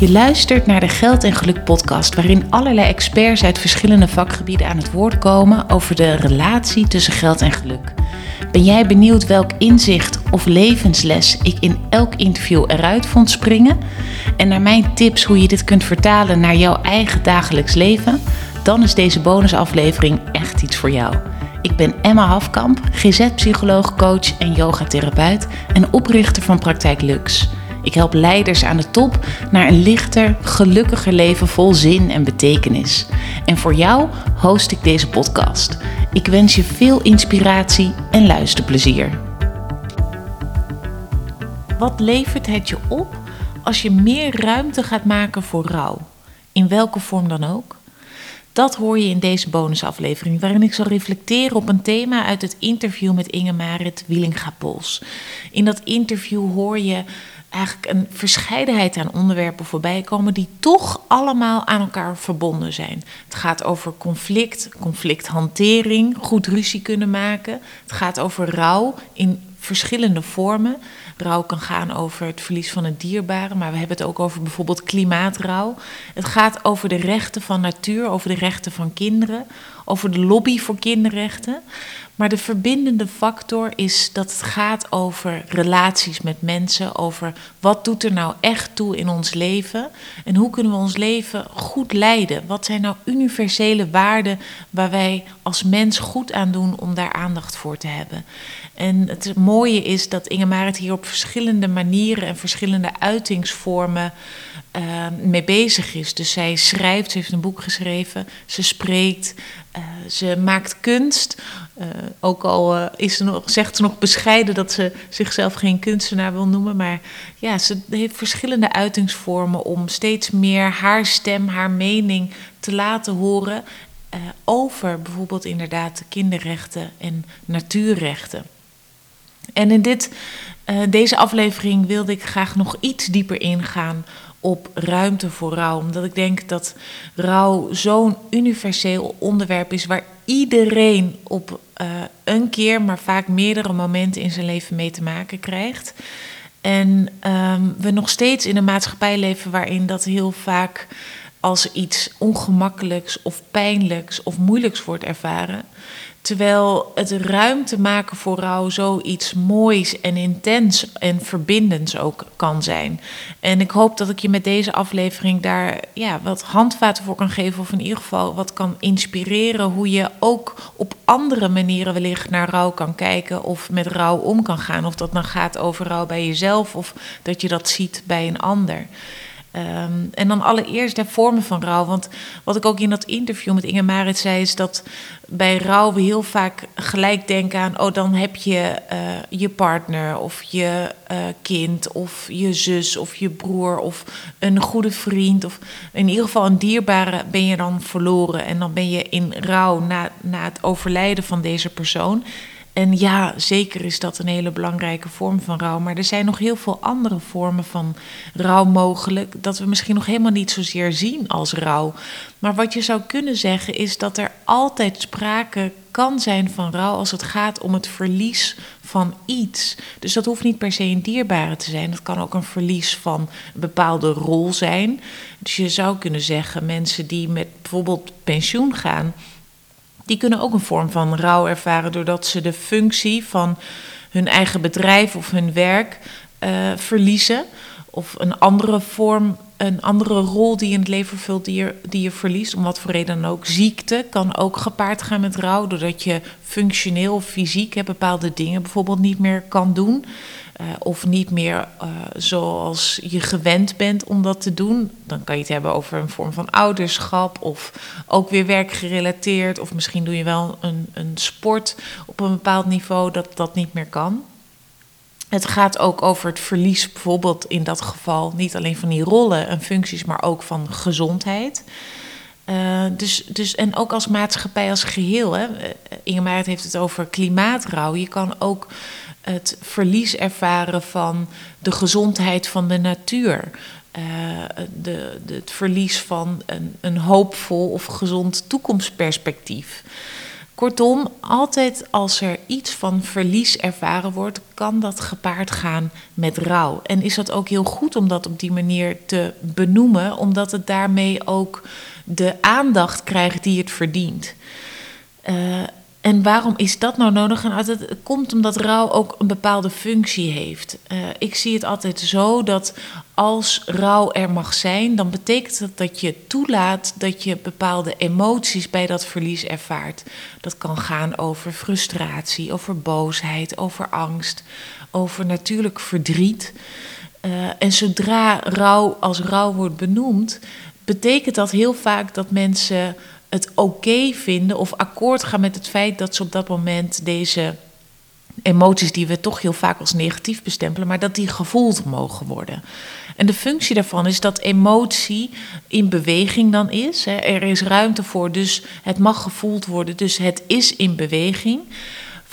Je luistert naar de Geld en Geluk podcast, waarin allerlei experts uit verschillende vakgebieden aan het woord komen over de relatie tussen geld en geluk. Ben jij benieuwd welk inzicht of levensles ik in elk interview eruit vond springen? En naar mijn tips hoe je dit kunt vertalen naar jouw eigen dagelijks leven? Dan is deze bonusaflevering echt iets voor jou. Ik ben Emma Hafkamp, GZ-psycholoog, coach en yogatherapeut en oprichter van Praktijk Lux. Ik help leiders aan de top naar een lichter, gelukkiger leven vol zin en betekenis. En voor jou host ik deze podcast. Ik wens je veel inspiratie en luisterplezier. Wat levert het je op als je meer ruimte gaat maken voor rouw? In welke vorm dan ook? Dat hoor je in deze bonusaflevering, waarin ik zal reflecteren op een thema uit het interview met Inge Marit Wielinga-Pols. In dat interview hoor je eigenlijk een verscheidenheid aan onderwerpen voorbij komen die toch allemaal aan elkaar verbonden zijn. Het gaat over conflict, conflicthantering, goed ruzie kunnen maken. Het gaat over rouw in verschillende vormen. Rouw kan gaan over het verlies van een dierbare, maar we hebben het ook over bijvoorbeeld klimaatrouw. Het gaat over de rechten van natuur, over de rechten van kinderen, over de lobby voor kinderrechten. Maar de verbindende factor is dat het gaat over relaties met mensen, over wat doet er nou echt toe in ons leven en hoe kunnen we ons leven goed leiden. Wat zijn nou universele waarden waar wij als mens goed aan doen om daar aandacht voor te hebben. En het mooie is dat Inge Marit hier op verschillende manieren en verschillende uitingsvormen uh, mee bezig is. Dus zij schrijft, ze heeft een boek geschreven, ze spreekt, uh, ze maakt kunst. Uh, ook al is ze nog, zegt ze nog bescheiden dat ze zichzelf geen kunstenaar wil noemen. Maar ja, ze heeft verschillende uitingsvormen om steeds meer haar stem, haar mening te laten horen. over bijvoorbeeld inderdaad kinderrechten en natuurrechten. En in dit, deze aflevering wilde ik graag nog iets dieper ingaan op ruimte voor rouw. Omdat ik denk dat rouw zo'n universeel onderwerp is waar iedereen op uh, een keer, maar vaak meerdere momenten in zijn leven mee te maken krijgt. En um, we nog steeds in een maatschappij leven waarin dat heel vaak als iets ongemakkelijks of pijnlijks of moeilijks wordt ervaren. Terwijl het ruimte maken voor rouw zoiets moois en intens en verbindends ook kan zijn. En ik hoop dat ik je met deze aflevering daar ja, wat handvaten voor kan geven. Of in ieder geval wat kan inspireren hoe je ook op andere manieren wellicht naar rouw kan kijken. Of met rouw om kan gaan. Of dat dan gaat over rouw bij jezelf of dat je dat ziet bij een ander. Um, en dan allereerst de vormen van rouw. Want wat ik ook in dat interview met Inge Marit zei, is dat bij rouw we heel vaak gelijk denken aan: oh, dan heb je uh, je partner of je uh, kind of je zus of je broer of een goede vriend. Of in ieder geval een dierbare ben je dan verloren. En dan ben je in rouw na, na het overlijden van deze persoon. En ja, zeker is dat een hele belangrijke vorm van rouw. Maar er zijn nog heel veel andere vormen van rouw mogelijk. Dat we misschien nog helemaal niet zozeer zien als rouw. Maar wat je zou kunnen zeggen is dat er altijd sprake kan zijn van rouw als het gaat om het verlies van iets. Dus dat hoeft niet per se een dierbare te zijn. Dat kan ook een verlies van een bepaalde rol zijn. Dus je zou kunnen zeggen, mensen die met bijvoorbeeld pensioen gaan die kunnen ook een vorm van rouw ervaren doordat ze de functie van hun eigen bedrijf of hun werk uh, verliezen. Of een andere vorm, een andere rol die je in het leven vult, die je, die je verliest, om wat voor reden dan ook. Ziekte kan ook gepaard gaan met rouw, doordat je functioneel of fysiek bepaalde dingen bijvoorbeeld niet meer kan doen. Uh, of niet meer uh, zoals je gewend bent om dat te doen. Dan kan je het hebben over een vorm van ouderschap of ook weer werkgerelateerd. Of misschien doe je wel een, een sport op een bepaald niveau dat dat niet meer kan. Het gaat ook over het verlies, bijvoorbeeld in dat geval, niet alleen van die rollen en functies, maar ook van gezondheid. Uh, dus, dus, en ook als maatschappij als geheel. Hè. Inge heeft het over klimaatrouw. Je kan ook het verlies ervaren van de gezondheid van de natuur. De, de, het verlies van een, een hoopvol of gezond toekomstperspectief. Kortom, altijd als er iets van verlies ervaren wordt, kan dat gepaard gaan met rouw. En is dat ook heel goed om dat op die manier te benoemen, omdat het daarmee ook de aandacht krijgt die het verdient. Uh, en waarom is dat nou nodig? En het komt omdat rouw ook een bepaalde functie heeft. Uh, ik zie het altijd zo dat als rouw er mag zijn, dan betekent dat dat je toelaat dat je bepaalde emoties bij dat verlies ervaart. Dat kan gaan over frustratie, over boosheid, over angst, over natuurlijk verdriet. Uh, en zodra rouw als rouw wordt benoemd, betekent dat heel vaak dat mensen het oké vinden of akkoord gaan met het feit dat ze op dat moment deze emoties die we toch heel vaak als negatief bestempelen, maar dat die gevoeld mogen worden. En de functie daarvan is dat emotie in beweging dan is. Er is ruimte voor, dus het mag gevoeld worden, dus het is in beweging.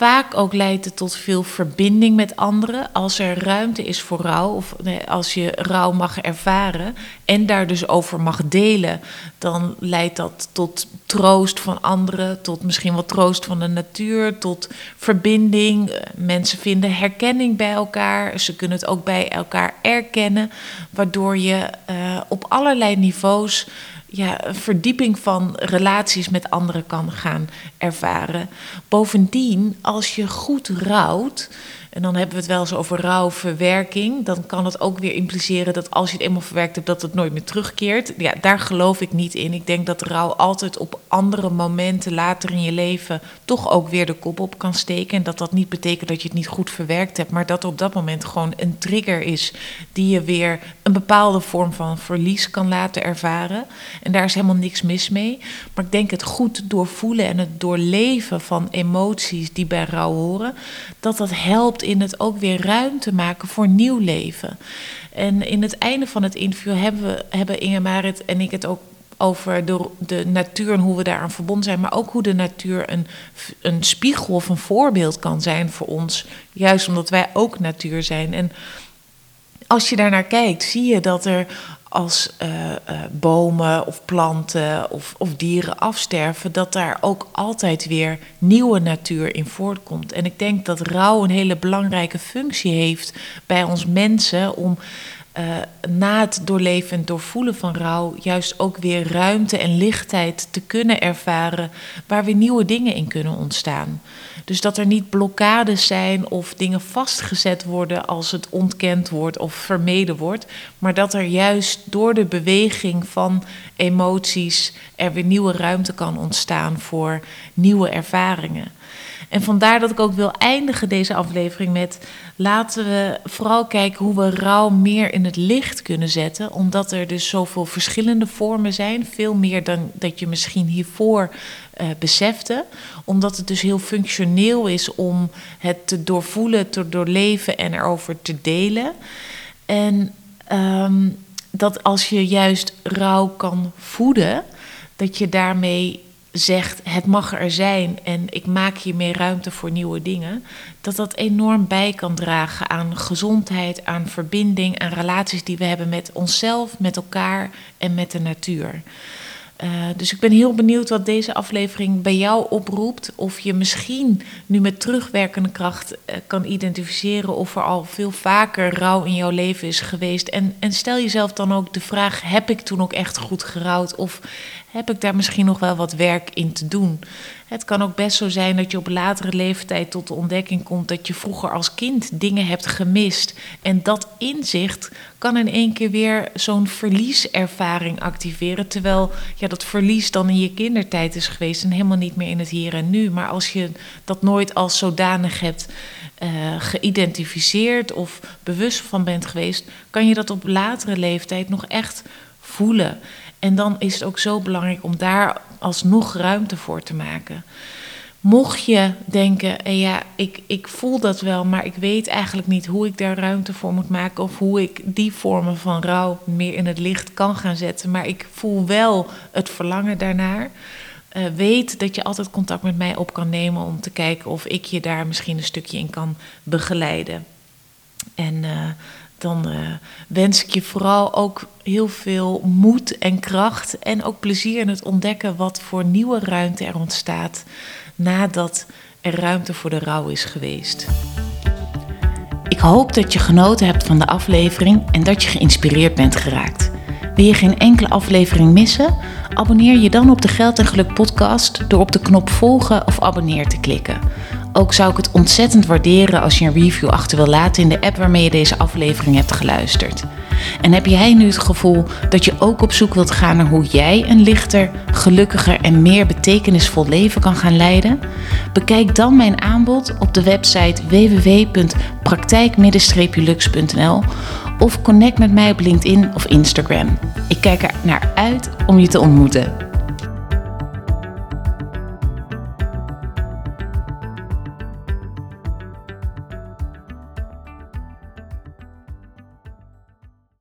Vaak ook leidt het tot veel verbinding met anderen. Als er ruimte is voor rouw, of als je rouw mag ervaren en daar dus over mag delen, dan leidt dat tot troost van anderen, tot misschien wat troost van de natuur, tot verbinding. Mensen vinden herkenning bij elkaar. Ze kunnen het ook bij elkaar erkennen, waardoor je uh, op allerlei niveaus ja, verdieping van relaties met anderen kan gaan ervaren. Bovendien, als je goed rouwt, en dan hebben we het wel eens over rouwverwerking. Dan kan het ook weer impliceren dat als je het eenmaal verwerkt hebt, dat het nooit meer terugkeert. Ja, daar geloof ik niet in. Ik denk dat rouw altijd op andere momenten later in je leven toch ook weer de kop op kan steken. En dat dat niet betekent dat je het niet goed verwerkt hebt, maar dat op dat moment gewoon een trigger is die je weer een bepaalde vorm van verlies kan laten ervaren. En daar is helemaal niks mis mee. Maar ik denk het goed doorvoelen en het doorleven van emoties die bij rouw horen, dat dat in het ook weer ruimte maken voor nieuw leven. En in het einde van het interview hebben, we, hebben Inge Marit en ik het ook over de, de natuur en hoe we daaraan verbonden zijn, maar ook hoe de natuur een, een spiegel of een voorbeeld kan zijn voor ons, juist omdat wij ook natuur zijn. En als je daarnaar kijkt, zie je dat er als uh, uh, bomen of planten of, of, dieren afsterven, dat daar ook altijd weer nieuwe natuur in voortkomt. En ik denk dat rouw een hele belangrijke functie heeft bij ons mensen om uh, na het doorleven en doorvoelen van rouw juist ook weer ruimte en lichtheid te kunnen ervaren waar weer nieuwe dingen in kunnen ontstaan. Dus dat er niet blokkades zijn of dingen vastgezet worden als het ontkend wordt of vermeden wordt, maar dat er juist door de beweging van emoties er weer nieuwe ruimte kan ontstaan voor nieuwe ervaringen. En vandaar dat ik ook wil eindigen deze aflevering met laten we vooral kijken hoe we rouw meer in het licht kunnen zetten, omdat er dus zoveel verschillende vormen zijn, veel meer dan dat je misschien hiervoor uh, besefte, omdat het dus heel functioneel is om het te doorvoelen, te doorleven en erover te delen. En um, dat als je juist rouw kan voeden, dat je daarmee zegt het mag er zijn en ik maak hiermee ruimte voor nieuwe dingen, dat dat enorm bij kan dragen aan gezondheid, aan verbinding, aan relaties die we hebben met onszelf, met elkaar en met de natuur. Uh, dus ik ben heel benieuwd wat deze aflevering bij jou oproept. Of je misschien nu met terugwerkende kracht uh, kan identificeren of er al veel vaker rouw in jouw leven is geweest. En, en stel jezelf dan ook de vraag: heb ik toen ook echt goed gerouwd? Of heb ik daar misschien nog wel wat werk in te doen? Het kan ook best zo zijn dat je op latere leeftijd tot de ontdekking komt dat je vroeger als kind dingen hebt gemist. En dat inzicht kan in één keer weer zo'n verlieservaring activeren. Terwijl ja, dat verlies dan in je kindertijd is geweest en helemaal niet meer in het hier en nu. Maar als je dat nooit als zodanig hebt uh, geïdentificeerd of bewust van bent geweest, kan je dat op latere leeftijd nog echt voelen. En dan is het ook zo belangrijk om daar alsnog ruimte voor te maken. Mocht je denken, eh, ja, ik, ik voel dat wel, maar ik weet eigenlijk niet hoe ik daar ruimte voor moet maken of hoe ik die vormen van rouw meer in het licht kan gaan zetten, maar ik voel wel het verlangen daarnaar. Uh, weet dat je altijd contact met mij op kan nemen om te kijken of ik je daar misschien een stukje in kan begeleiden. En uh, dan uh, wens ik je vooral ook heel veel moed en kracht en ook plezier in het ontdekken wat voor nieuwe ruimte er ontstaat nadat er ruimte voor de rouw is geweest. Ik hoop dat je genoten hebt van de aflevering en dat je geïnspireerd bent geraakt. Wil je geen enkele aflevering missen? Abonneer je dan op de Geld en Geluk podcast door op de knop volgen of abonneer te klikken. Ook zou ik het ontzettend waarderen als je een review achter wil laten in de app waarmee je deze aflevering hebt geluisterd. En heb jij nu het gevoel dat je ook op zoek wilt gaan naar hoe jij een lichter, gelukkiger en meer betekenisvol leven kan gaan leiden? Bekijk dan mijn aanbod op de website www.praktijk-lux.nl of connect met mij op LinkedIn of Instagram. Ik kijk er naar uit om je te ontmoeten.